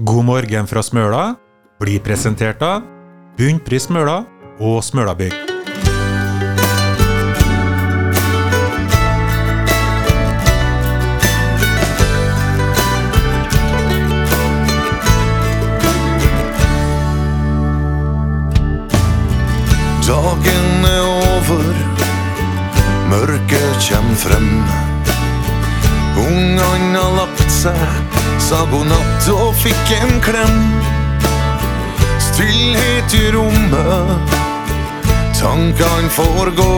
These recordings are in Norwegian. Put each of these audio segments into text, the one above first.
God morgen fra Smøla blir presentert av Bunnpris Smøla og Smølabygg. Dagen er over, mørket kjem frem. Ungene har lagt seg, sa god natt og fikk en klem. Stillhet i rommet, tankene får gå.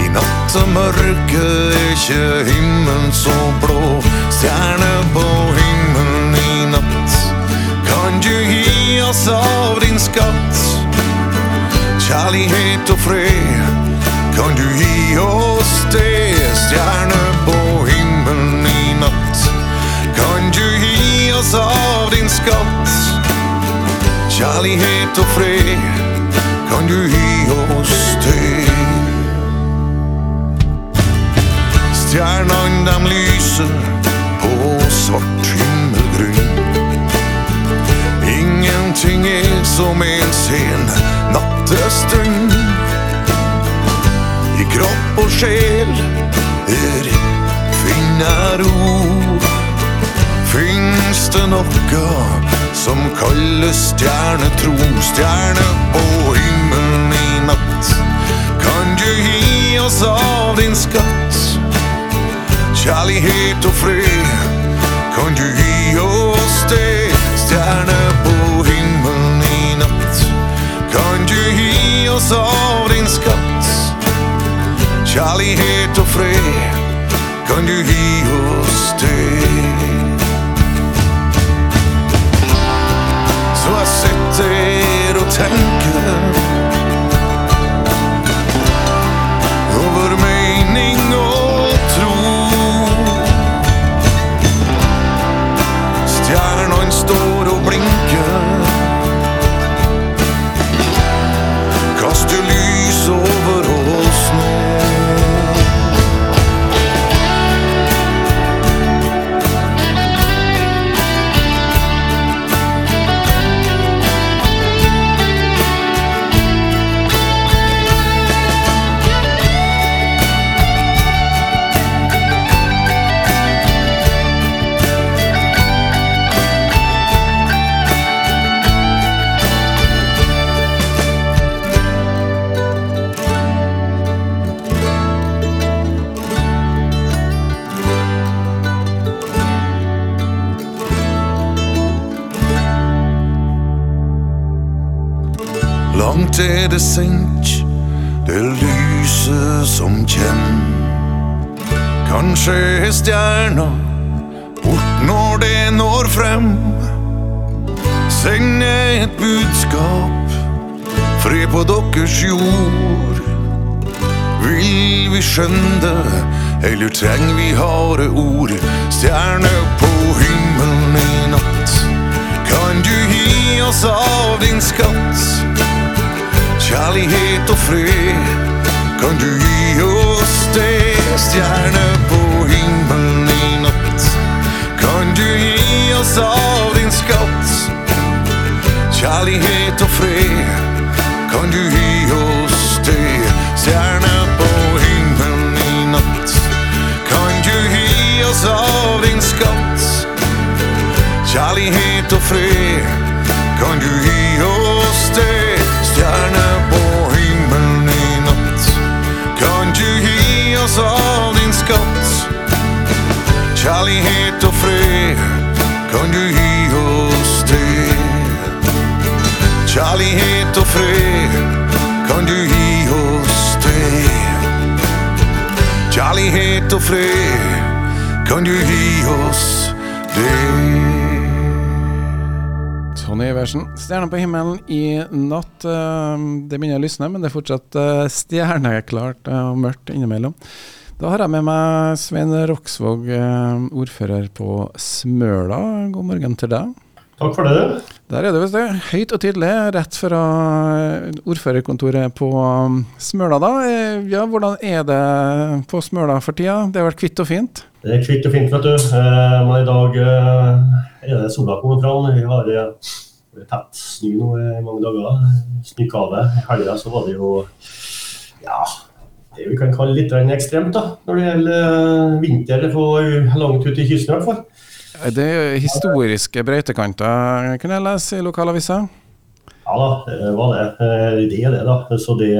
I nattemørket er ikke himmelen så blå. Stjerner på himmelen i natt, kan du gi oss av din skatt? Kjærlighet og fred kan du gi oss det Stjerner Kan du gi oss av din skatt? Kjærlighet og fred kan du gi oss det? Stjernene dem lyser på svart himmelgrunn. Ingenting er som en sen nattestund som stjerne, stjernetro Stjerne på himmelen i natt. Kan du gi oss av din skatt? Kjærlighet og fred Kan du gi oss det? Stjerne på himmelen i natt. Kan du gi oss av din skatt? Kjærlighet og fred Kan du gi oss det Er det sent, det lyset som kjem. Kanskje er stjerna bort når det når frem. Send et budskap, fred på deres jord. Vil vi skjønne det, eller trenger vi harde ord? Stjerne på himmelen i natt. Kan du gi oss av din skatt? Kjærlighet og fred Kan du gi oss det Stjerne på himmelen i natt Kan du gi oss av din skatt Kjærlighet og fred Kan du gi oss det Stjerne på himmelen i natt Kan du gi oss av din skatt Kjærlighet og fred Kan du gi oss det Stjerne på himmelen i natt. Kan du gi oss av din skatt? Kjærlighet og fred Kan du gi oss det Kjærlighet og fred Kan du gi oss det Kjærlighet og fred Kan du gi Tony Iversen. Stjerner på himmelen i natt. eh, Det begynner å lysne, men det er fortsatt eh, stjerneklart eh, og mørkt innimellom. Da har jeg med meg Svein Roksvåg, ordfører på Smøla. God morgen til deg. Takk for det. Der er det, visst. Høyt og tydelig, rett fra ordførerkontoret på um, Smøla, da. Eh, Ja, hvordan er det på Smøla for tida? Det har vært kvitt og fint? Det er kvitt og fint, vet du. Eh, Men i dag eh, er det sola kommer fram. Vi har eh, tett snø nå i mange dager. Snøkave. I helga så var det jo ja, det vi kan kalle litt ekstremt da, når det gjelder eh, vinter på langt ut i kysten i hvert fall. Det er historiske brøytekanter, kunne jeg lese i lokalavisa. Ja da, det var det. Eh, Det er det, da. Så det,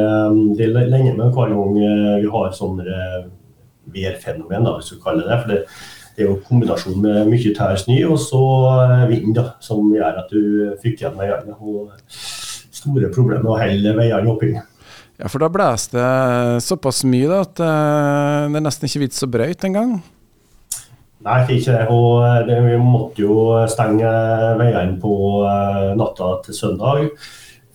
det er lenge med hver gang eh, vi har sånne eh, værfenomen, hvis du kaller det. For det, det er jo kombinasjonen kombinasjon med mye tær snø og så eh, vind, da, som gjør at du fyker igjen veiene. Og store problemer å holde veiene åpne. Ja, for da blåser det såpass mye da, at eh, det er nesten ikke vits å brøyte engang. Nei, jeg fikk ikke det. Og eh, det, vi måtte jo stenge veiene på eh, natta til søndag.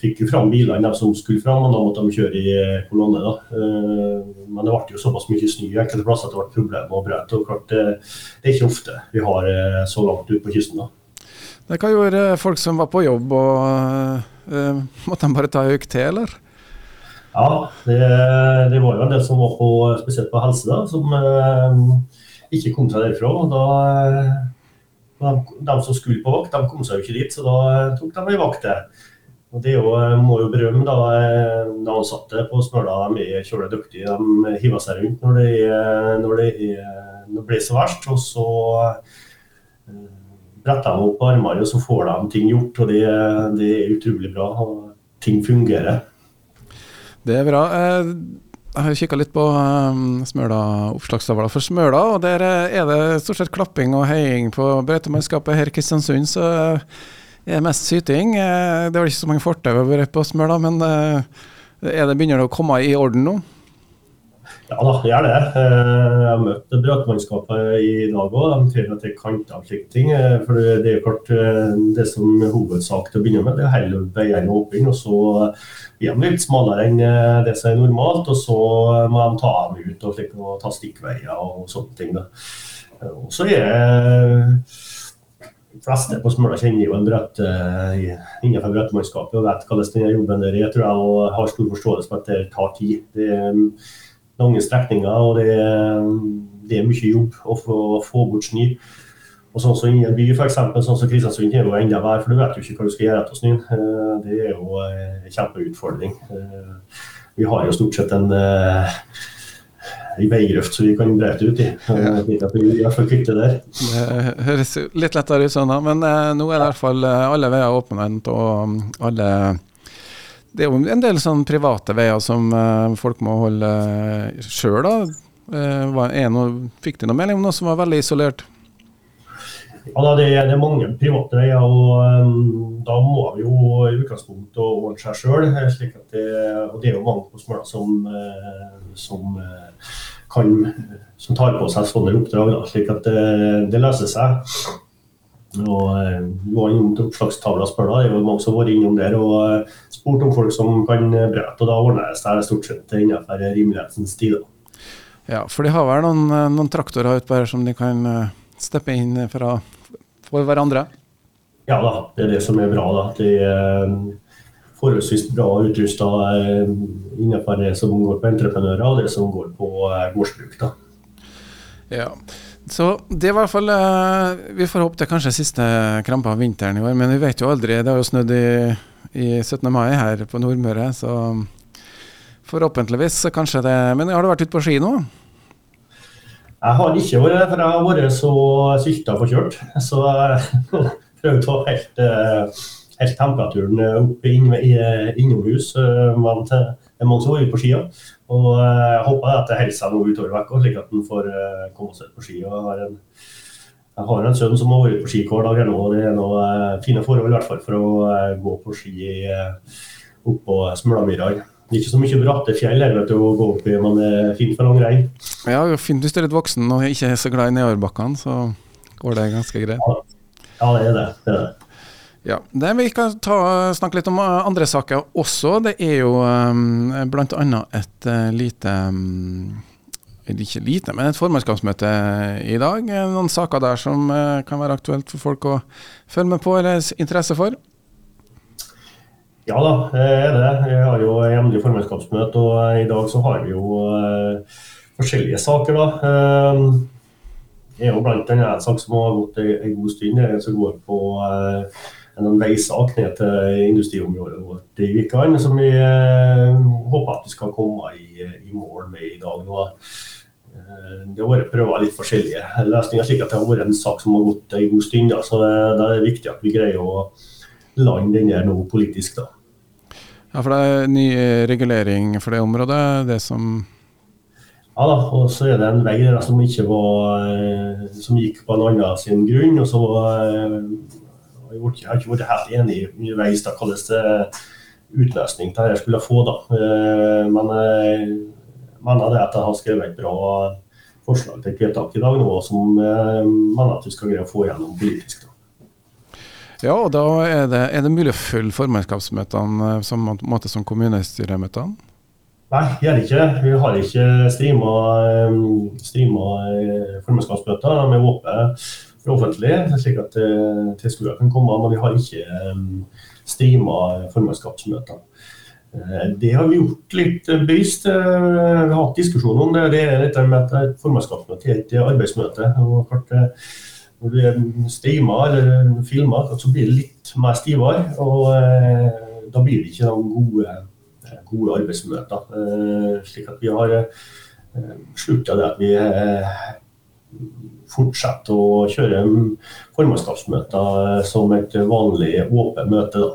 Fikk jo fram bilene de som skulle fram, og da måtte de kjøre i kolonne. da. Eh, Men det ble jo såpass mye snø enkelte plasser at det ble problemer og å brøyte. Og klart, eh, det er ikke ofte vi har eh, så langt ut på kysten. da. Det kan gjøre folk som var på jobb og eh, Måtte de bare ta en økt til, eller? Ja, det, det var jo en del som var på, spesielt på helse, da, som eh, ikke kom seg derfra. og da eh, de, de som skulle på vakt, de kom seg jo ikke dit, så da eh, tok de ei vakt. Og Det jo, eh, må jo berømme da, de ansatte på Smøla. De er kjølig dyktige. De hiver seg rundt når det, når det, når det blir så verst. Og så bretter de opp armene og så får de ting gjort. og Det, det er utrolig bra. og Ting fungerer. Det er bra. Jeg har kikka litt på um, Smøla oppslagstavla for Smøla, og der eh, er det stort sett klapping og heiing på brøytemannskapet. Her i Kristiansund så eh, er det mest syting. Det er vel ikke så mange fortau på Smøla, men er det begynner det å komme i orden nå? Ja da, er det. Eh, Jeg har møtt brøytemannskapet i dag òg. De trenger til kanter og slike ting. eh, For det er jo klart eh, det som er hovedsak til å begynne med, det er å holde veiene åpne. Og så er de litt smalere enn det som er normalt, og så må de ta dem ut og, slik, og ta stikkveier og sånne ting. Da. Og så er de fleste på Smøla kjenner jo en brøtt eh, innenfor brøytemannskapet og vet hvordan denne jobben der er, tror jeg, har stor forståelse for at det tar tid. Det lange strekninger, og det er, det er mye jobb å få, få bort snø. Og sånn som i en by, f.eks., sånn som Kristiansund, er jo enda vær, for du vet jo ikke hva du skal gjøre etter snøen. Eh, Det er jo eh, en kjempeutfordring. Eh, Vi har jo stort sett en eh, veigrøft som vi kan brete ut i. Vi i hvert fall kvitte der. Det høres litt lettere ut sånn, da, men nå er det i hvert fall alle veier åpne, og alle Det er jo en del sånn private veier som uh, folk må holde uh, sjøl, da. Noe, fikk du noe melding om noe som var veldig isolert? Ja, da, det, det er mange private veier, og um, da må vi jo i utgangspunktet ordne seg sjøl. Og det er jo mange på Smøla som, som, kan, som tar på seg sånne oppdrag, da, slik at det, det løser seg. Og eh, Vi var innom oppslagstavla tavla, spør da, er som har vært innom der og eh, spurt om folk som kan brette. og da ordner det seg stort sett innenfor rimelighetens tid. da. Ja, for de har vel noen, eh, noen traktorer utpå her som de kan eh, steppe inn fra, for hverandre? Ja da, det er det som er bra. da. Det er eh, forholdsvis bra utrusta innenfor det som går på entreprenører og det som går på eh, gårdsbruk. da. Ja. Så det var i hvert fall eh, Vi får håpe det er kanskje siste krampa av vinteren i år, men vi vet jo aldri. Det har jo snødd i, i 17. mai her på Nordmøre, så forhåpentligvis så kanskje det Men har du vært ute på ski nå? Jeg har ikke vært for jeg har vært så sylta forkjølt. Så jeg prøvde å helt, eh, helt temperaturen opp inn, i, innomhus. eh, Men som har vært på ski. også. Og eh, jeg håper at det holder seg noe utover uka, slik at en får eh, komme seg på ski. Og har en jeg har en sønn som har vært på ski hver dag nå, og det er noe eh, fine forhold i hvert fall for å gå på ski oppå Smølamyra. Det ikke så mye bratte fjell her vet du, å gå opp i, men det er fint for langrenn. Ja, fint hvis du er litt voksen og ikke er så glad i nedoverbakkene, så går det ganske greit. Ja, det er det. det, er det. Ja, det Vi kan ta, snakke litt om eh, andre saker også. Det er jo um, bl.a. et uh, lite um, ikke lite, men et formannskapsmøte i dag. Noen saker der som kan være aktuelt for folk å følge med på eller interesse for? Ja da, det er det. Jeg har jo jevnlig formannskapsmøte, og i dag så har vi jo uh, forskjellige saker. da. Uh, det er jo blant annet en sak som har gått en god stund, som går på uh, en veisak ned til industriområdet vårt i Vikan, som vi håper at vi skal komme i, i mål med i dag. nå. Det har vært prøver litt forskjellige løsninger, slik at det har vært en sak som har gått en god stund. Da. Så det, det er viktig at vi greier å lande den der nå politisk, da. Ja, for det er ny regulering for det området, det som Ja da, og så er det en vei der som ikke var eh, Som gikk på en annen sin grunn. Og så eh, jeg har ikke vært helt enig underveis da slags utløsning det skulle få, da. Eh, men jeg mener det at jeg har skrevet et bra forslag til et vedtak i dag nå, som jeg mener at vi skal greie å få gjennom politisk. da. Ja, og da er det, er det mulig å følge formannskapsmøtene eh, som, måte som kommunestyremøtene? Nei, det er det ikke. Vi har ikke streama, eh, streama eh, formannskapsmøter. De er åpne offentlig, slik at tilskuere kan komme. Men vi har ikke streama formannskapsmøter. Det har vi gjort litt bevisst. Vi har hatt diskusjon om det. Det er dette med at et formannskapsmøte er et arbeidsmøte. og klart når du er streamer eller filmer, så blir det litt mer stivere. Og eh, da blir det ikke noen gode, gode arbeidsmøter. Eh, slik at vi har eh, slutta det at vi eh, fortsetter å kjøre formannskapsmøter som et vanlig åpent møte. da.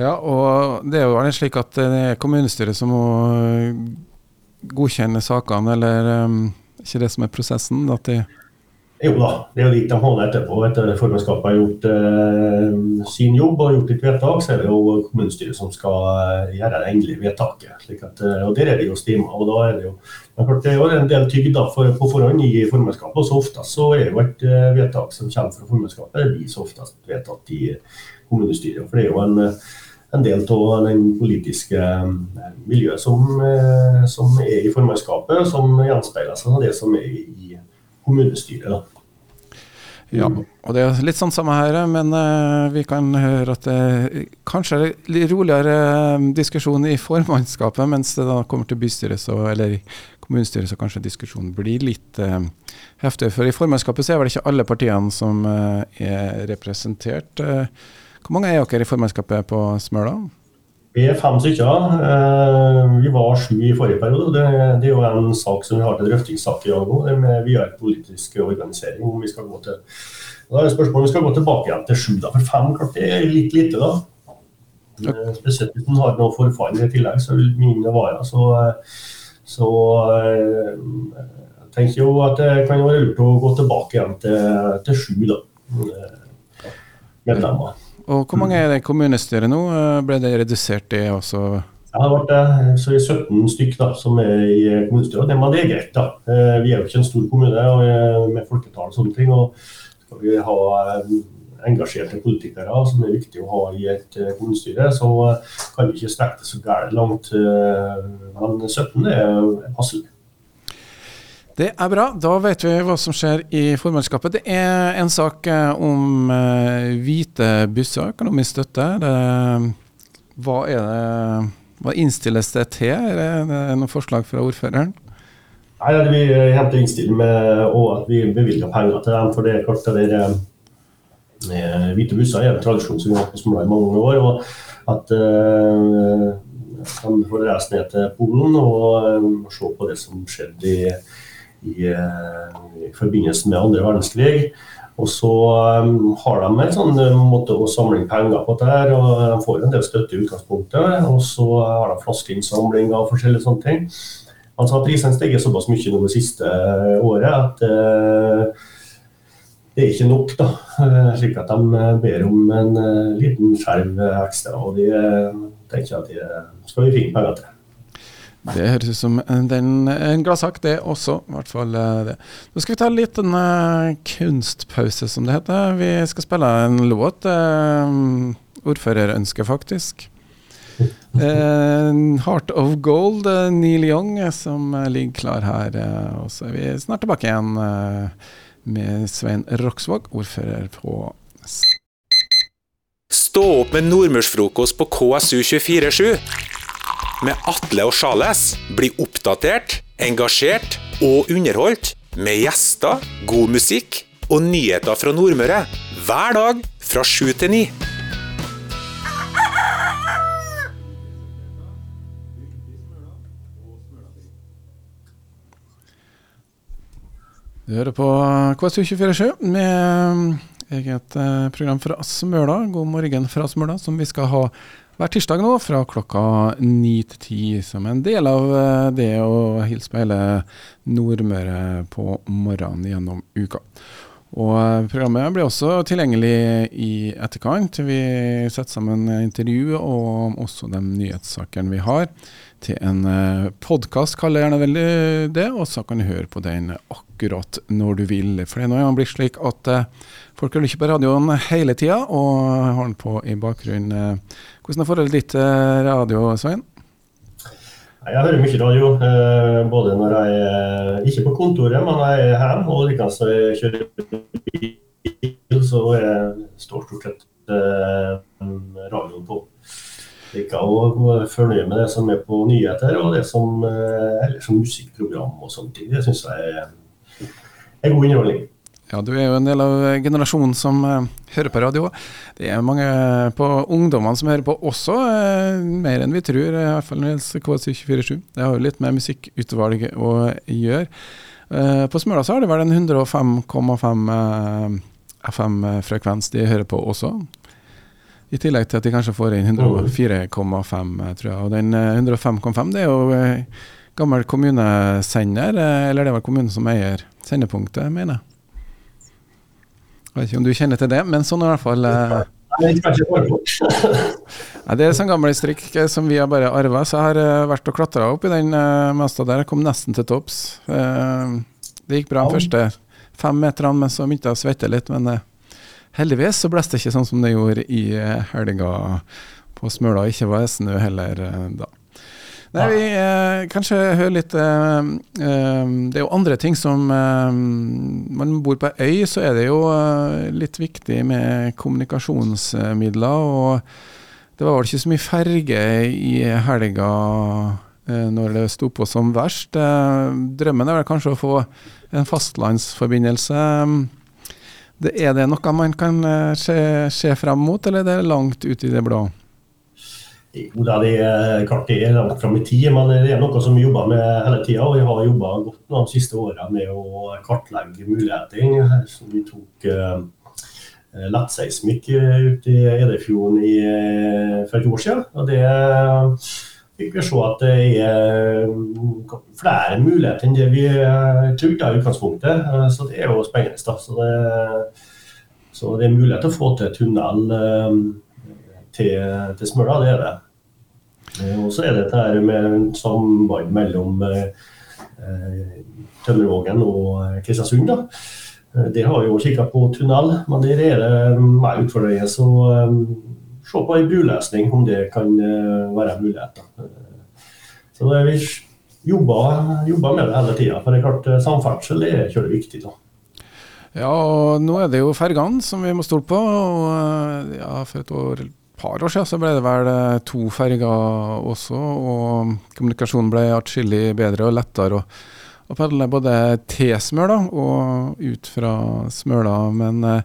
Ja, og det er jo slik at det er kommunestyret som må godkjenne sakene, eller um, ikke det som er prosessen? at de jo da, det er jo dit de holder etterpå. Etter formannskapet har gjort eh, sin jobb og gjort et vedtak, så er det jo kommunestyret som skal eh, gjøre det endelige vedtaket. At, eh, og Der er det jo stima. og da er Det jo det er jo en del tygg for, på forhånd i formannskapet. og så Oftest så er jo et uh, vedtak som kommer fra formannskapet, det blir så oftest vedtatt i kommunestyret. For det er jo en, en del av den politiske miljøet som, som, er i formannskapet, som gjenspeiler seg av det som er i kommunestyret. Ja, og det er litt sånn samme her, men uh, vi kan høre at det kanskje er litt roligere uh, diskusjon i formannskapet, mens det da kommer til bystyret så, eller kommunestyret, så kanskje diskusjonen blir litt uh, heftig. For i formannskapet så er vel ikke alle partiene som er representert. hvor mange er dere i formannskapet på Smøla? Vi er fem stykker. Eh, vi var sju i forrige periode. Det, det er jo en sak som vi har til drøftingssak i dag nå, det med videre politisk organisering. om vi skal gå til da er spørsmålet om vi skal gå tilbake igjen til sju. da, For fem klart det er litt lite, da. Ja. Eh, spesielt hvis man har noe forfall i tillegg, så vil mine vare. Så, så jeg tenker jo at det kan være lurt å gå tilbake igjen til, til sju da, medlemmer. Og Hvor mange er det i kommunestyret nå? Ble det redusert, det også? Det har så 17 stykk da, som er i kommunestyret. Det, men det er greit. da. Eh, vi er jo ikke en stor kommune med folketall og sånne ting. og Skal vi ha eh, engasjerte politikere som er viktig å ha i et eh, kommunestyre, så kan vi ikke strekke det så gærent langt. Men 17 er passelig. Det er bra. Da vet vi hva som skjer i formannskapet. Det er en sak eh, om uh, hvite busser, økonomisk støtte. Det, hva det Hva innstilles det til? Er det noen forslag fra ordføreren? Nei, ja, Vi henter innstilling med og at vi bevilger penger til dem. For det er klart det der, eh, Hvite busser er en tradisjon som vi har hatt på Smøla i mange år. og at uh, de får reise ned til Polen og uh, se på det som skjedde i i, eh, i forbindelse med andre verdenskrig. Og så um, har de en sånn eh, måte å samle penger på dette, og de får en del støtte i utgangspunktet. Og så har de flaskeinnsamling og forskjellige sånne ting. Altså Prisene steget såpass mye nå det siste året at det er ikke nok. da, Slik at de ber om en liten skjerv ekstra. Og de tenker at de skal vi finne penger til. Det høres ut som en, en gladsak, det også. I hvert fall eh, det. Nå skal vi ta en liten uh, kunstpause, som det heter. Vi skal spille en låt. Uh, ordførerønske, faktisk. Uh, Heart of Gold, uh, Neil Young, eh, som eh, ligger klar her. eh, Og så er vi snart tilbake igjen eh, med Svein Roksvåg, ordfører på Stå opp med nordmørsfrokost på KSU247. Med Atle og Sjales. Bli oppdatert, engasjert og underholdt med gjester, god musikk og nyheter fra Nordmøre. Hver dag fra sju til ni. Du hører på KSU247 med eget eh, program fra Smøla. God morgen fra Smøla, som vi skal ha hver tirsdag nå fra klokka ni til ti, som en del av eh, det å hilse på hele Nordmøre på morgenen gjennom uka. Og eh, Programmet blir også tilgjengelig i etterkant. Vi setter sammen intervju og også de nyhetssakene vi har, til en uh, podkast, kaller jeg gjerne veldig det. Og så kan du høre på den akkurat når du vil. For det er nå engang blitt slik at uh, folk hører ikke på radioen hele tida, og har den på i bakgrunnen. Hvordan er forholdet ditt til radio, Svein? Jeg hører mye radio, eh, både når jeg er ikke på kontoret, men jeg er hjemme. Og likeens når jeg kjører bil, så jeg stort sett eh, radioen på. Liker å følge med det som er på nyheter, og det som, eh, eller som musikkprogram og sånne ting. Det syns jeg er, er god underholdning. Ja, du er jo en del av generasjonen som uh, hører på radio. Det er mange på ungdommene som hører på også, uh, mer enn vi tror. I hvert fall når det gjelder KSU247. Det har jo litt med musikkutvalg å gjøre. På Smøla så har det vel en 105,5 eh, FM-frekvens de hører på også. I tillegg til at de kanskje får inn 104,5, eh, tror jeg. Og den eh, 105,5 det er jo eh, gammel kommunesender, eh, eller det var kommunen som eier sendepunktet, mener jeg. Jeg vet ikke om du kjenner til det, men sånn er i hvert fall eh, Nei, det er sånn gammel strikk eh, som vi har bare arva, så jeg har eh, vært og klatra opp i den mesta der. Jeg kom nesten til topps. Eh, det gikk bra de første fem meterne, men så begynte jeg å svette litt. Men eh, heldigvis så blåste det ikke sånn som det gjorde i uh, helga på Smøla. Ikke var det snø heller eh, da. Nei, vi eh, kanskje hører litt eh, eh, Det er jo andre ting som eh, Man bor på ei øy, så er det jo eh, litt viktig med kommunikasjonsmidler. Og det var vel ikke så mye ferge i helga eh, når det sto på som verst. Eh, drømmen er vel kanskje å få en fastlandsforbindelse. Det, er det noe man kan eh, se, se frem mot, eller er det langt ut i det blå? Jo, det er klart det er langt fram i tid, men det er noe som vi jobber med hele tida. Og vi har jobba godt nå de siste åra med å kartlegge muligheter. Vi tok uh, lettseismikk ut i Edefjorden i, eh, for et år siden. Og det fikk vi se at det er flere muligheter enn det vi eh, trodde i utgangspunktet. Eh, Så det er jo spennende. Så, det, så det er mulighet til å få til tunnel. eh, til, til Smøla, det er det. Og så er det dette med samband mellom Tømmervågen og Kristiansund. da. Der har vi jo kikka på tunnel, men der er det mer utfordringer. Så se på en bruløsning, om det kan eh, være muligheter. Eh, Så det, vi jobber, jobber med det hele tida. For det er klart, eh, samferdsel er kjølig viktig. da. Ja, og nå er det jo fergene som vi må stole på. Og ja, for et år, par år siden så ble det vel to ferger også, og kommunikasjonen ble atskillig bedre og lettere Og, og padle både til Smøla og ut fra Smøla. Men eh,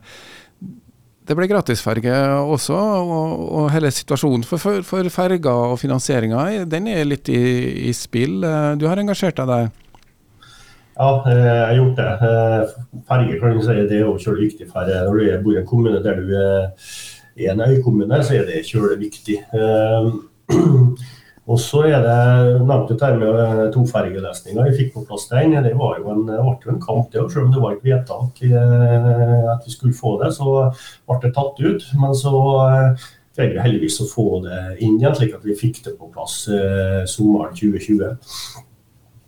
det ble gratisferge også, og, og hele situasjonen for, for, for ferger og finansieringa den er litt i, i spill. Eh, Du har engasjert deg der? Ja, eh, jeg har gjort det. Eh, Ferge kan du si, det er jo kjølig viktig for når du bor i en kommune der du er en øykommune, så er det kjølig viktig. Eh, Og så er det nevnt dette med eh, tofergeløsninga. Vi fikk på plass den. Det var jo en, ble en kamp, det. Selv om det var et vedtak eh, at vi skulle få det, så ble det tatt ut. Men så eh, greide vi heldigvis å få det inn igjen, slik at vi fikk det på plass eh, sommeren 2020.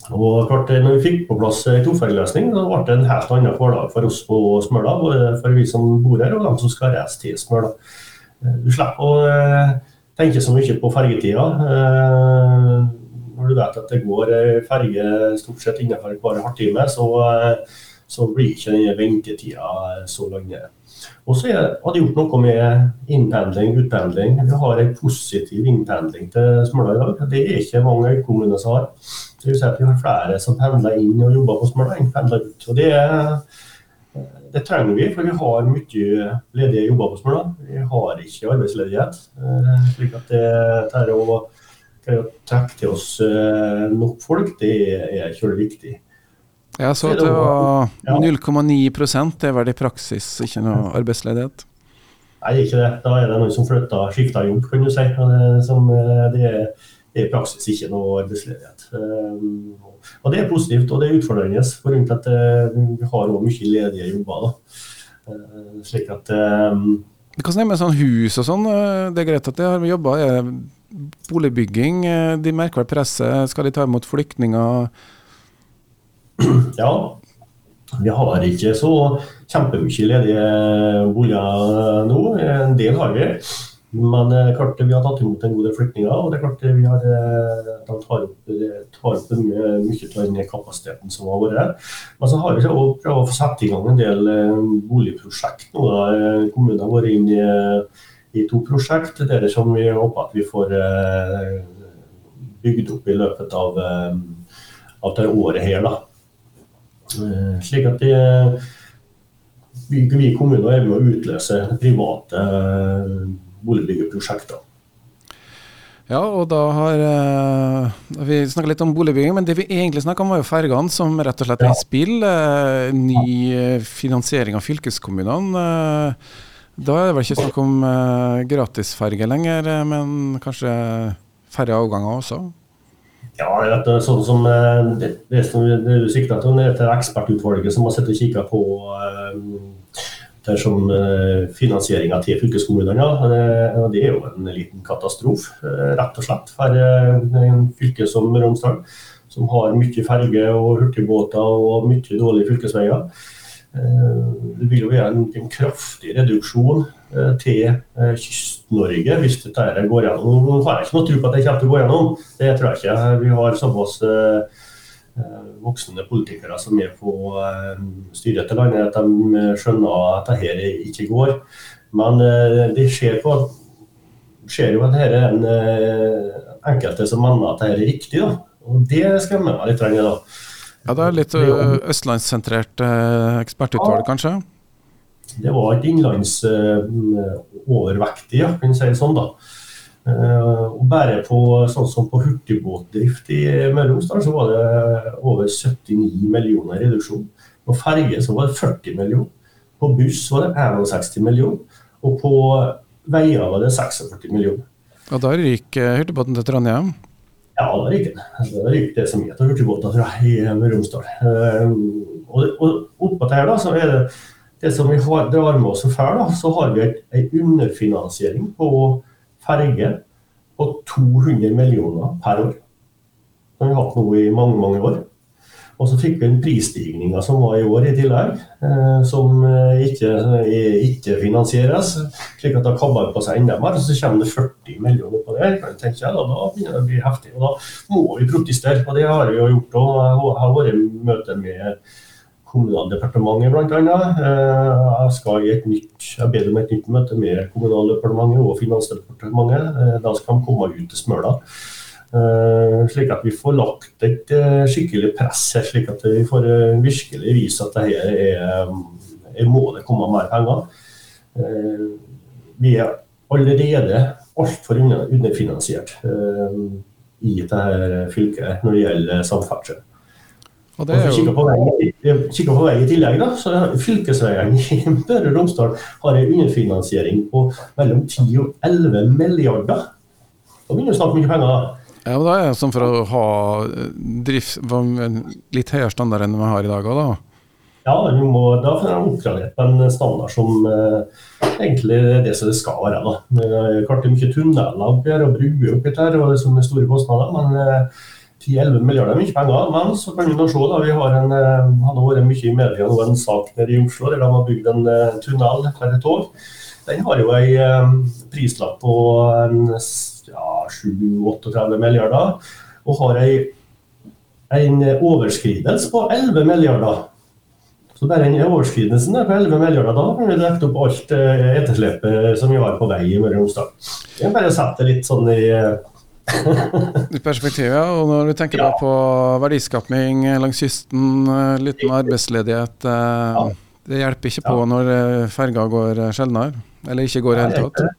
Og klart, når vi fikk på plass en tofergeløsning, da ble det en helt annen hverdag for oss på Smøla. For vi som bor her, og dem som skal reise til Smøla. Eh, Du slipper å eh, tenker så mye på fergetida. Eh, når du vet at det går ferge stort sett innenfor par halvtime, så, så blir ikke den ventetida så lang. Og så har det gjort noe med innpendling, utpendling. Vi har en positiv innpendling til Smøla i dag. Det er ikke mange øykommuner som har. Det vil si at vi har flere som pendler inn og jobber på Smøla enn pendler ut. Og det, det, trenger vi, for vi har mye ledige jobber på Smøla. Vi har ikke arbeidsledighet. Eh, slik at det, det å, trekke til oss eh, nok folk, det er kjølig viktig. Jeg så at det var 0,9 det er vel i praksis ikke noe arbeidsledighet? Nei, ikke det. Da er det noen som flytter, skifter jobb, kan du si. Som, eh, det, er, det er i praksis ikke noe arbeidsledighet. Eh, og det er positivt, og det er utfordrende. For rundt at eh, vi har også mye ledige jobber. Da. Slik at Hvordan er det med sånn hus og sånn? Det er greit at de har jobba. Boligbygging, de merker vel presset. Skal de ta imot flyktninger? Ja, vi har ikke så kjempemye ledige boliger nå. En del har vi. Men det er klart vi har tatt imot en god del flyktninger, og det er klart vi har, eh, de tar opp, tar opp mye, mye av den kapasiteten som har vært. Men så har vi også prøvd å sette i gang en del eh, boligprosjekt nå. Kommunen har vært inne i, i to prosjekt der som vi håper at vi får eh, bygd opp i løpet av, av det året her. da. Eh, slik at det, vi, vi kommuner er med å utløse private eh, boligbyggeprosjekter. Ja, og da har uh, vi snakka litt om boligbygging, men det vi egentlig snakka om var jo fergene, som rett og slett er i spill. Uh, ny finansiering av fylkeskommunene. Uh, da er det vel ikke snakk om gratisferge lenger, men kanskje færre avganger også? Ja, det sånn som eh, det, det som du sikta til, det er ekspertutvalget som har sett og kikka på det som uh, finansieringa til fylkeskommunene. og Det er jo en liten katastrofe, rett og slett, for en fylke som Romsdal, som har mye ferge og hurtigbåter og mye dårlige fylkesveier. Det vil jo være en, en kraftig reduksjon Eh, til eh, Kyst-Norge hvis dette går gjennom. Nå har jeg ikke noe tro på at det kommer til å gå gjennom, det tror jeg ikke. Vi har såpass eh, voksne politikere som er på styret til landet, at de skjønner at dette ikke går. Men det skjer, på, skjer jo at dette er en enkelte som mener at dette er riktig. Da. Og det skremmer meg litt. Da. Ja, det er litt østlandssentrert ekspertutvalg, kanskje? Det var et innlandsovervektig, ja, kan si det sånn. da. Uh, bare på sånn som på hurtigbåtdrift i Møre og Romsdal så var det over 79 millioner reduksjon. På ferge så var det 40 millioner. På buss var det 61 millioner. Og på veier var det 46 millioner. Og da eh, hurtigbåten til Trondheim? Ja, da ryker den. Da ryker det som heter hurtigbåter i Møre og Romsdal. Uh, og, og oppå det her da, så er det det som vi har, drar med oss før, da, så har vi en underfinansiering på ferge på 200 millioner per år. Har vi hatt nå i mange, mange år. Og så fikk vi en prisstigning som var i år i tillegg, eh, som eh, ikke, eh, ikke, finansieres. Slik at det kabber på seg enda mer. Så kommer det 40 millioner på det. kan tenke, jeg, Da begynner det å bli heftig. Og da må vi protestere. Og det har vi jo gjort òg. Jeg har vært i møte med Kommunaldepartementet bl.a. Eh, jeg skal i et nytt, jeg ber om et nytt møte med Kommunaldepartementet og Finansdepartementet. Eh, da skal de komme ut til Smøla. Eh, slik at vi får lagt et skikkelig press her, slik at vi får virkelig vise at det her er, er må det komme mer penger. Vi er allerede altfor underfinansiert i dette fylket når det gjelder samferdsel. Og det er jo... Kikker på, vei, på vei i tillegg, da, så Fylkesveiene i Møre og Romsdal har en underfinansiering på mellom 10 og 11 milliarder. Da begynner vi å snakke mye penger. da. Ja, men da er det sånn for å ha eh, drift, litt høyere standard enn vi har i dag òg, da? Ja, vi må, da får de oppgradert en standard som eh, egentlig er det som det skal være. da. Klart det er mye tunneler oppi her og bruer oppi her, og det er store kostnader. men eh, 10-11 milliarder er mye penger. Men så kan vi nå se, da, vi har en, hadde vært mye i media nå, en sak nede i Oslo der de har bygd en uh, tunnel for et tog. Den har jo ei eh, prislapp på ja, 7-38 milliarder, og har en, en overskridelse på 11 milliarder. Så bare den overskridelsen på 11 milliarder, da kan vi dekket opp alt eh, etterslepet som vi har på vei i Møre og Romsdal. Jeg bare setter det litt sånn eh, I perspektiv, ja. Og når du tenker Ja. på verdiskapning langs kysten, eh, liten arbeidsledighet ja. Det hjelper ikke på når eh, ferga går eh, sjeldnere, eller ikke går i det hele tatt.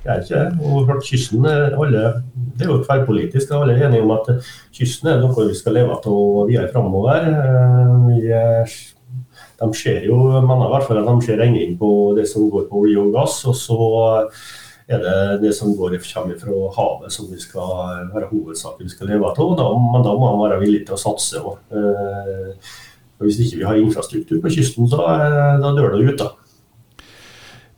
Det er ikke. Og kysten alle, Det er jo tverrpolitisk. Alle er enige om at kysten er noe vi skal leve av videre framover. Vi De ser jo, mener i hvert fall at de ser regning på det som går på olje og gass. Og så er det det som går, kommer fra havet som vi skal være hovedsaken vi skal leve av. Da, men da må man være villig til å satse òg. Hvis ikke vi har infrastruktur på kysten, så er- da dør det ut. da.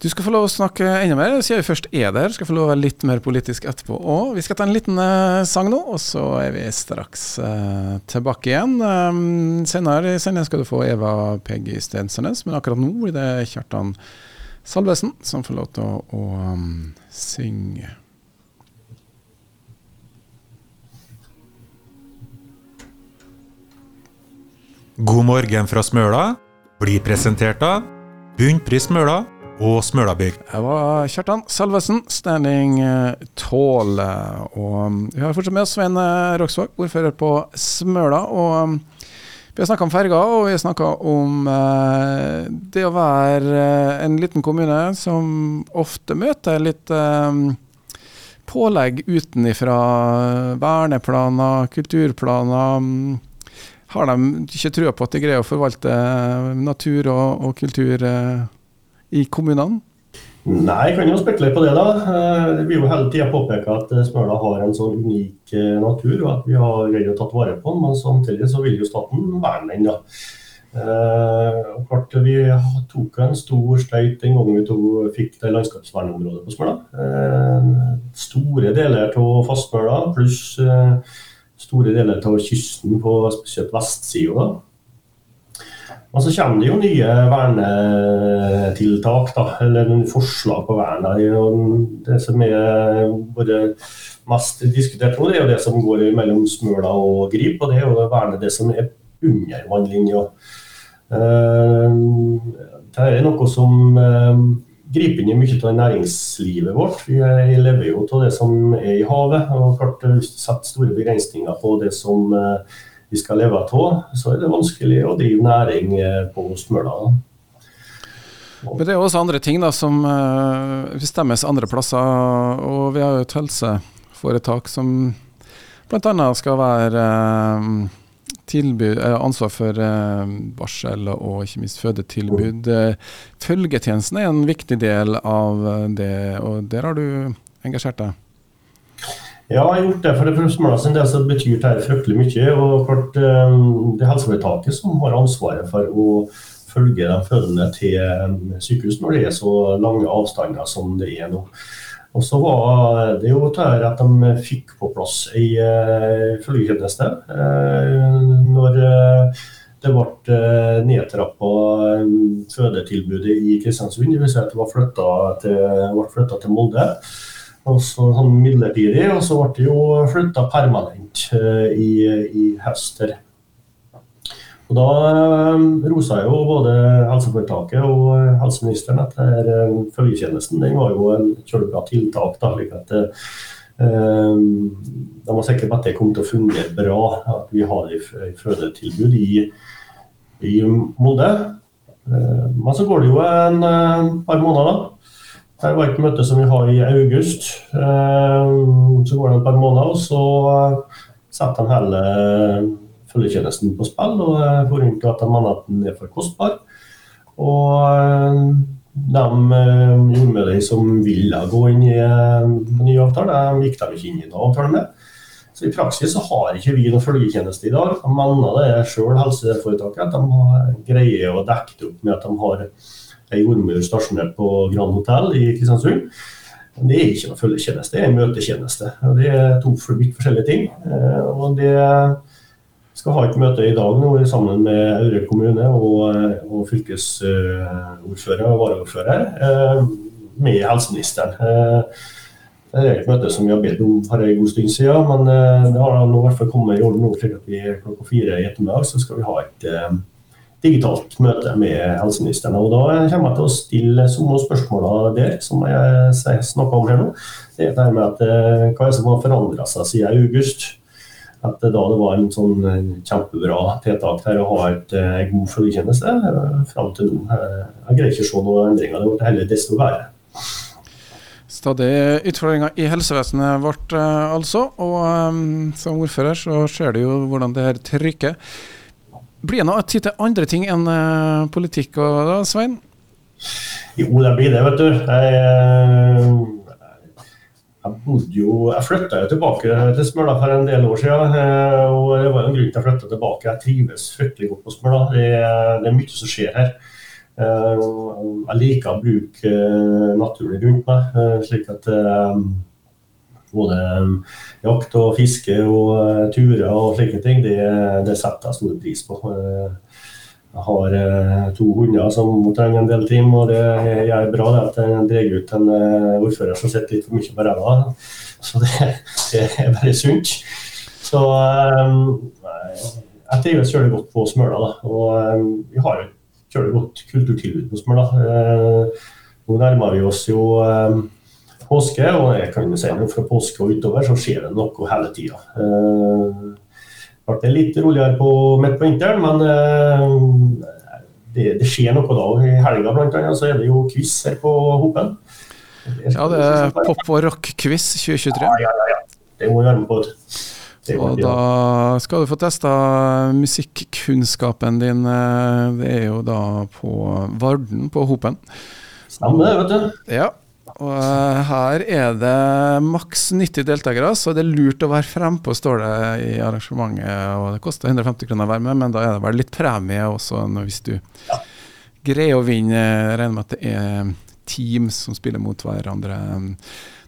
Du skal få lov å snakke enda mer, siden vi først er der. Skal få lov å være litt mer politisk etterpå òg. Vi skal ta en liten eh, sang nå, og så er vi straks uh, tilbake igjen. Um, senere i sendingen skal du få Eva Peggy Stensønes, men akkurat nå blir det Kjartan Salvesen som får lov til å, å um, synge. God morgen fra Smøla blir presentert av Bunnpris Smøla og Smølabygg. Jeg var Kjartan Salvesen, Standing eh, Tall. Og um, vi har fortsatt med oss Svein eh, Roksvåg, ordfører på Smøla. Og um, vi har snakka om ferger, og vi har snakka om eh, det å være eh, en liten kommune som ofte møter litt eh, pålegg utenifra. Verneplaner, kulturplaner. mm, Har de ikke trua på at de greier å forvalte natur og, og kultur eh, i kommunene? Nei, jeg kan jo spekulere på det, da. Eh, Det blir jo hele tida påpeka at eh, Smøla har en sånn unik eh, natur, og at vi har greid å tatt vare på den. Men samtidig så vil jo staten verne den, da. Eh, og klart, Vi tok en stor støyt den gangen vi to fikk det landskapsvernområdet på Smøla. Eh, Store deler av Fastmøla pluss eh, store deler av kysten på spesielt vestsida. Men så kommer det jo nye vernetiltak, da, eller forslag på vern. Det som er både mest diskutert nå, det er jo det som går mellom Smøla og Grip. Og det er jo å verne det som er under vannlinja. Eh, Det er noe som eh, griper inn i mye av næringslivet vårt. Vi er- lever jo av det som er i havet. og klart setter store begrensninger på det som eh, vi skal leve av, så er det vanskelig å drive næring eh, på Smøla. Men det er også andre ting da som eh, bestemmes andre plasser. Og vi har jo et helseforetak som bl.a. skal være eh, tilbud, ansvar for varsel og ikke minst fødetilbud. Følgetjenesten er en viktig del av det, og der har du engasjert deg. Ja, jeg har gjort det. For det for sin del så betyr det fryktelig mye. og klart eh, Det er helseforetaket som har ansvaret for å følge de fødende til eh, sykehus når det er så lange avstander som det er nå. Og så var det jo der at de fikk på plass ei uh, følgetjeneste. eh, når eh, det ble nedtrappa eh, fødetilbudet i Kristiansund. Det vil si at det ble flytta til, til Molde. Og så sånn midlertidig, og så ble det jo flytta permanent eh, i, i høst. Og Da eh, rosa jo både helseforetaket og eh, helseministeren at følgetjenesten den var jo en kjølebra tiltak. da, slik at det, De var sikre på at det kom til å fungere bra, at vi har et fødetilbud i, i Molde. Men så går det jo en par måneder, da. Her var et møte som vi har i august. Eh, Så går det et par måneder, og så eh, setter de hele følgetjenesten på spill. og eh, får rundt at de mener at den er for kostbar. Og eh, de jordmødrene som ville gå inn i en ny avtale, de gikk de ikke inn i noen avtale med. Så I praksis så har ikke vi noen følgetjeneste i dag. De mener det sjøl, helseforetaket, at de greier å dekke det opp med at de har ei jordmor stasjonert på Grand Hotell i Kristiansund. Det er ikke noe følgetjeneste, det er en møtetjeneste. Og Det er to vidt forskjellige ting. Eh, Og det skal ha et møte i dag nå sammen med Aure kommune og, og fylkesordfører og varaordfører. Eh, med helseministeren. Eh, det er et møte som vi har bedt om for en god stund siden, men det har nå i hvert fall kommet i orden nå, slik at vi klokka fire i ettermiddag så skal vi ha et digitalt møte med helseministeren. og Da kommer jeg til å stille samme spørsmål der som jeg snakka om her nå. Det er det med at, Hva er det som har forandra seg siden august? at da det var en sånn eh, kjempebra tiltak her å ha et, eh, god følgetjeneste eh, fram til nå. Jeg greier ikke å se noen endringer. Det ble heller desto verre. Stadig utfordringer i helsevesenet vårt, altså. Og um, som ordfører så ser du jo hvordan det her trykker. Blir det noe tid til andre ting enn uh, politikk og da, Svein? Jo, det blir det, vet du. Jeg, jeg bodde jo, jeg flytta jo tilbake til Smøla for en del år siden. Eh, og Det var en grunn til jeg flytta tilbake. Jeg trives fryktelig godt på Smøla. Det, det, er mye som skjer her. Eh, jeg liker å bruke eh, naturen rundt meg, slik at både jakt og fiske og turer og slike ting, det, det setter jeg stor pris på. Jeg har eh, to hunder som trenger en del trim, og det gjør bra det at jeg drar ut en eh, ordfører som sitter litt for mye på ræva. Så det, det, er bare sunt. Så eh, jeg trives veldig godt på Smøla. Da. Og vi har jo et veldig godt kulturtilbud på Smøla. Nå nærmer vi oss jo påske, og jeg kan jo si at fra påske og utover så skjer det noe hele tida ble det litt roligere på, midt på vinteren, men uh, det, det, skjer noe da. I helga annet så er det jo quiz her på Hopen. Ja, det er pop- og rock-quiz 2023. Ja, ja, ja, ja. Det må vi være med på. Og da skal du få testa musikkunnskapen din. Eh, det er jo da på Varden på Hopen. Stemmer det, vet du. Ja, og eh, her er det maks 90 deltakere, så det er lurt å være frempå, står det i arrangementet. Og det koster 150 kroner å være med, men da er det vel litt premie også hvis du ja. greier å vinne. Jeg regner med at det er teams som spiller mot hverandre.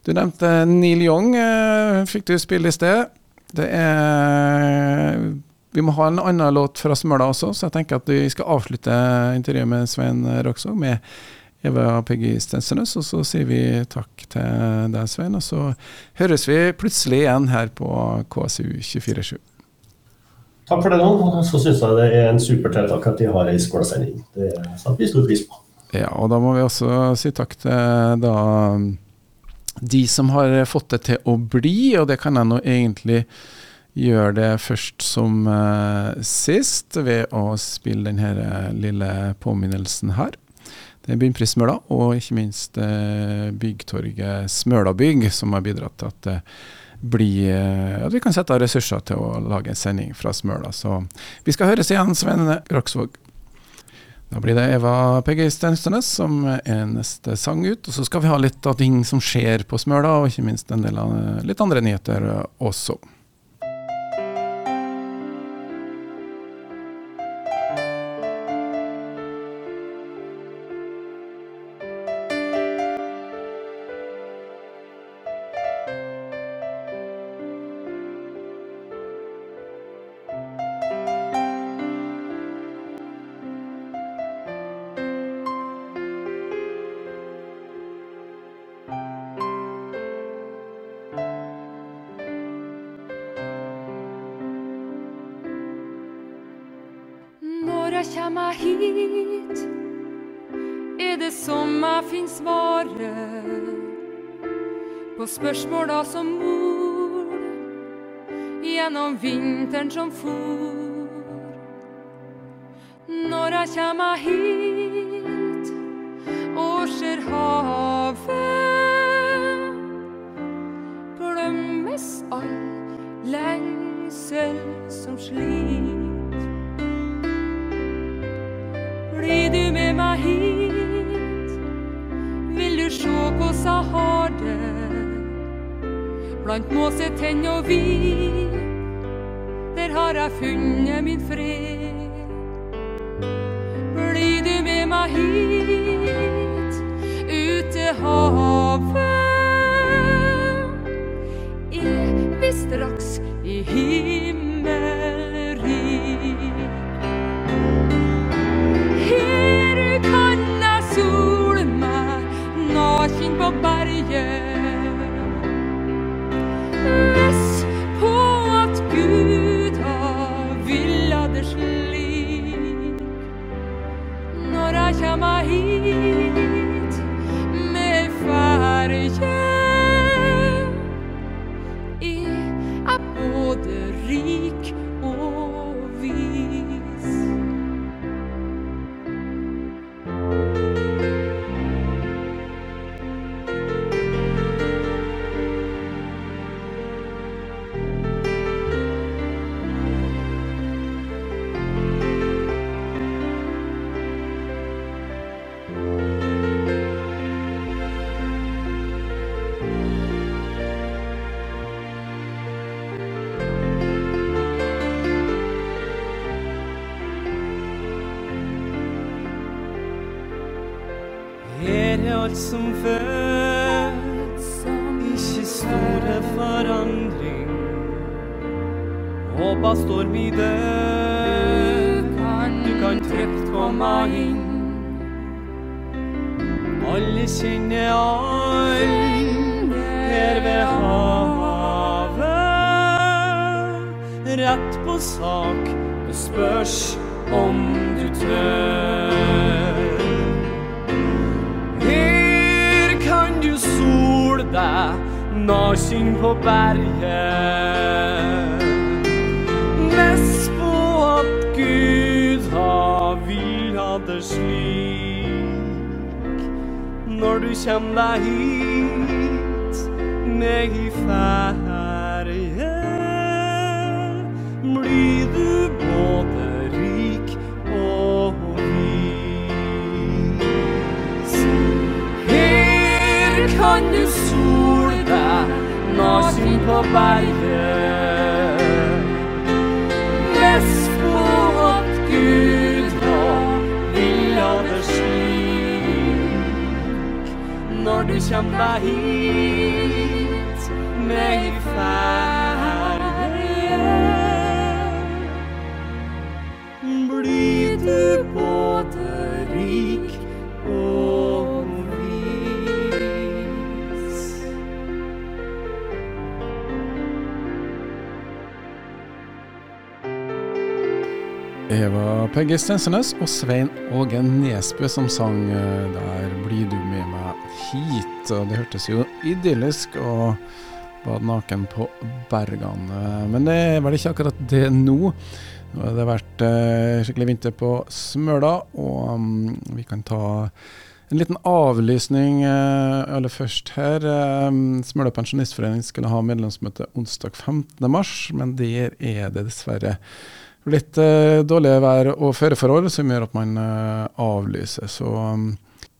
Du nevnte Neil Young, eh, fikk du spille i sted. Det er vi må ha en annen låt fra Smøla også, så jeg tenker at vi skal avslutte intervjuet med Svein Roksvåg med Eva Peggy Stensernes, Og så sier vi takk til deg, Svein. Og så høres vi plutselig igjen her på KSU 247. Takk for det, nå. Så syns jeg det er en supertiltak at de har ei skolesending. Det setter vi stor pris på. Ja, og da må vi også si takk til da de som har fått det til å bli, og det kan jeg nå egentlig gjøre det først som uh, sist, ved å spille denne lille påminnelsen her. Det er Bunnpris Smøla, og ikke minst eh, byggtorget Smølabygg, som har bidratt til at det blir eh, at vi kan sette av ressurser til å lage en sending fra Smøla. Så vi skal høres igjen, Svein Raksvåg. Da blir det Eva Peggy Stenstønes som er neste sang ut. Og så skal vi ha litt av ting som skjer på Smøla, og ikke minst en del av litt andre nyheter også. Spørsmåla som mor. Gjennom vinteren som for. Når jeg kjemmer hit blant måsetenn og vi. Der har jeg funnet min fred. Blir du med meg hit, ut til havet? Er vi straks i himmelrik? Håpa står vi død. Du kan trygt komme inn. Alle kjenner alle her ved havet. Rett på sak, det spørs om du tør. Her kan du sole deg naken på berget. Slik. Når du kjem deg hit med i ferje, blir du både rik og vis. Her kan du sole deg naken på berget. Når du kjem Eva Peggy Stensernes og Svein Åge Nesbø som sang eh, der 'Blir du med meg hit'. Og det hørtes jo idyllisk og bad naken på bergene. Men det er vel ikke akkurat det nå. Nå har det vært eh, skikkelig vinter på Smøla, og mm, vi kan ta en liten avlysning eh, aller først her. Smøla pensjonistforening skulle ha medlemsmøte onsdag 15. mars, men der er det dessverre litt eh, dårlig vær og føreforhold som gjør at man eh, avlyser. Så um,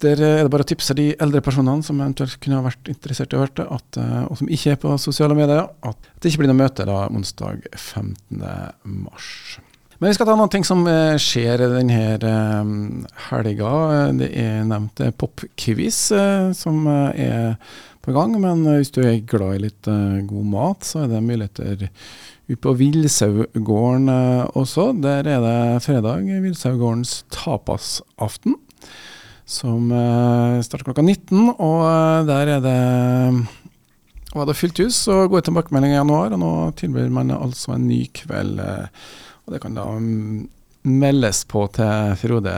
der er det bare å tipse de eldre personene som eventuelt kunne ha vært interessert i å høre det, at, eh, og som ikke er på sosiale medier, at det ikke blir noe møte da onsdag 15. mars. Men vi skal ta noen ting som skjer denne helga. Det er nevnt popquiz som er på gang. Men hvis du er glad i litt god mat, så er det muligheter ute på Villsaugården også. Der er det fredag Villsaugårdens tapasaften. Som eh, starter klokka 19, og eh, der er det var det fylt hus og gode tilbakemeldinger i januar, og nå tilbyr man altså en ny kveld. eh, Og det kan da mm, meldes på til Frode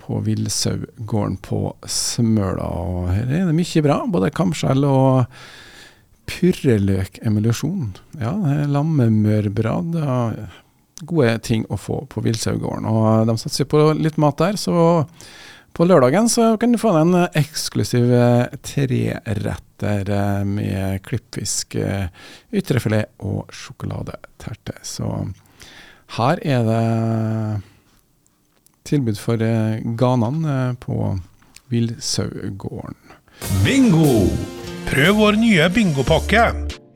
på Villsaugården på Smøla. Og her er det mye bra, både kamskjell og purreløkemulasjon. Ja, lammemørbrad. Gode ting å få på Villsaugården. Og de satser på litt mat der, så på lørdagen så kan du få deg en eksklusiv eh, treretter eh, med klippfisk, eh, ytrefilet og sjokoladeterte. Så her er det tilbud for eh, ganene eh, på Villsaugården. Bingo! Prøv vår nye bingopakke.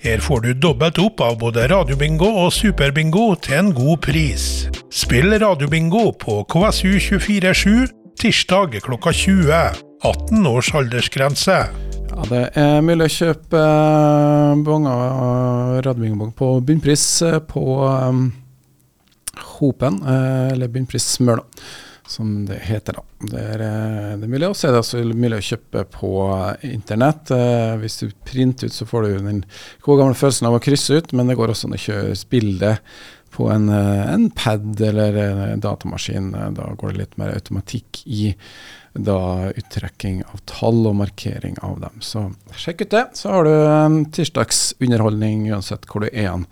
Her får du dobbelt opp av både radiobingo og superbingo til en god pris. Spill radiobingo på KSU247 tirsdag klokka 20. 18 års aldersgrense. Ja, det er mulig å kjøpe uh, bonger, uh, radiobingobong på bunnpris eh, på um, Hopen, eh, eller Bunnpris Smør, da, som det heter. da. Det er, eh, det er mulig å se det, er mulig å kjøpe på internett. Eh, hvis du printer ut, så får du den gode gamle følelsen av å krysse ut, men det går også an å kjøre spille på en, eh, en pad eller en datamaskin. Da går det litt mer automatikk i da uttrekking av tall og markering av dem. Så sjekk ut det, så har du en tirsdagsunderholdning uansett hvor du er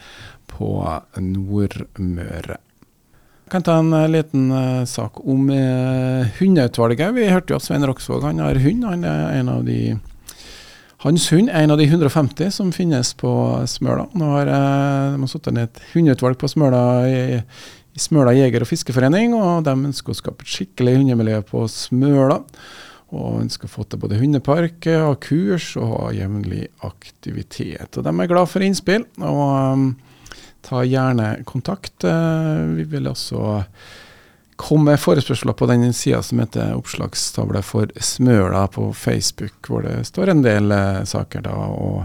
på Nordmøre. Kan ta en eh, liten uh, sak om uh, hundeutvalget. Vi hørte jo at Svein Roksvåg han har hund. Han er en av de hans hund er en av de 150 som finnes på Smøla. Nå har uh, de har satt ned et hundeutvalg på Smøla i, i Smøla jeger- og fiskeforening, og de ønsker å skape et skikkelig hundemiljø på Smøla. Og ønsker å få til både hundepark, eh, ha kurs og ha jevnlig aktivitet. Og de er glad for innspill, og um, ta gjerne kontakt. Eh, vi vil også komme med forespørsler på den sida som heter Oppslagstavle for Smøla på Facebook, hvor det står en del eh, saker. da, og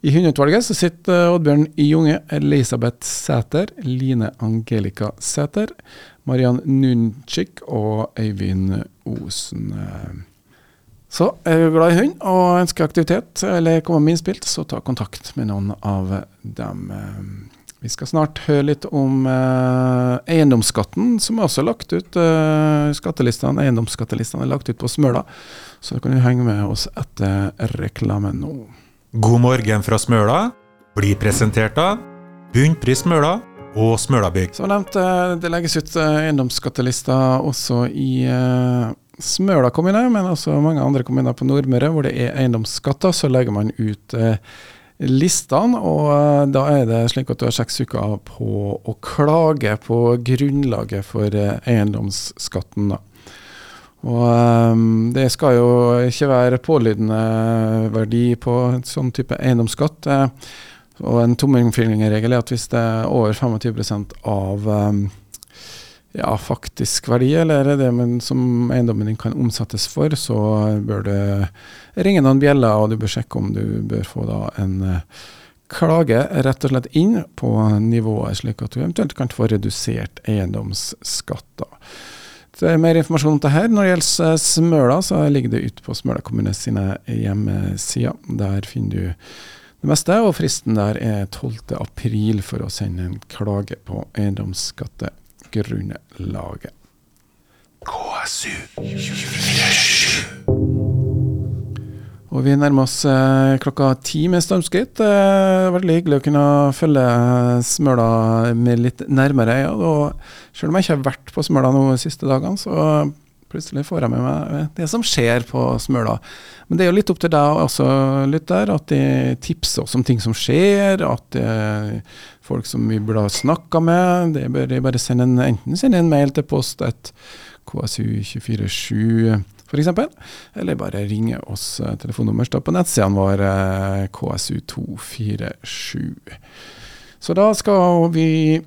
i hundeutvalget så sitter eh, Oddbjørn Junge, Elisabeth Sæter, Line Angelica Sæter, Mariann Nunchik og Øyvind Osen. Så er du glad i hund og ønsker aktivitet eller kommer med innspill, så ta kontakt med noen av dem. Vi skal snart høre litt om eh, eiendomsskatten, som er også lagt ut. Eh, skattelistene, Eiendomsskattelistene er lagt ut på Smøla, så kan du henge med oss etter reklamen nå. God morgen fra Smøla blir presentert av Bunnpris Smøla og Smølabygg. Som nevnt, eh, det legges ut eh, eiendomsskattelister også i eh, Smøla kommune, men også mange andre kommuner på Nordmøre hvor det er eiendomsskatter. Så legger man ut listene, og da er det slik at du har seks uker på å klage på grunnlaget for eiendomsskatten. da. Og um, det skal jo ikke være pålydende verdi på en sånn type eiendomsskatt. Og en tommelfingerregel er at hvis det er over 25 av ja, faktisk verdi, eller det som eiendommen din kan omsettes for, så bør du ringe noen bjeller, og du bør sjekke om du bør få da en uh, klage rett og slett inn på nivået, slik at du eventuelt kan få redusert eiendomsskatter. Så mer informasjon om dette. Når det gjelder eh, Smøla, så ligger det ute på Smøla kommune sine hjemmesider. Der finner du det meste, og fristen der er 12. april for å sende en klage på eiendomsskattegrunnlaget. KSU 247. Og vi nærmer oss eh, klokka ti med stormskritt. Er veldig hyggelig å kunne følge Smøla med litt nærmere øyne. Ja, selv om jeg ikke har vært på Smøla de siste dagene, så plutselig får jeg med meg det som skjer på Smøla. Men det er jo litt opp til deg også, lytter, at de tipser oss om ting som skjer. At er folk som vi burde ha snakka med, det bør de bare sende en, enten sende en mail til post et KSU247 f.eks. Eller bare ringe oss. Eh, telefonnummer står på nettsidene våre, eh, KSU247. Så da skal vi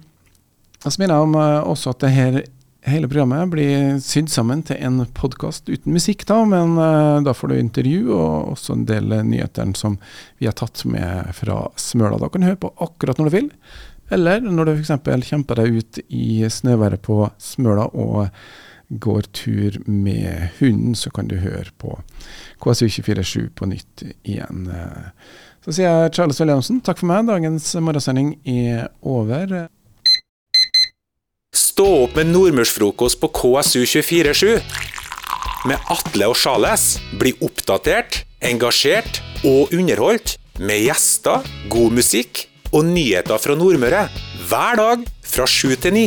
jeg minner om eh, også at det her hele programmet blir sydd sammen til en podkast uten musikk, da, men uh, da får du intervju og også en del nyheter som vi har tatt med fra Smøla. Da kan du høre på akkurat når du vil, eller når du f.eks. kjemper deg ut i snøværet på Smøla og går tur med hunden, så kan du høre på KSU247 på nytt igjen. Så sier jeg Charles Williamsen takk for meg. Dagens morgensending er over. Stå opp med nordmørsfrokost på KSU247. Med Atle og Sjales. Bli oppdatert, engasjert og underholdt med gjester, god musikk og nyheter fra Nordmøre. Hver dag fra sju til ni.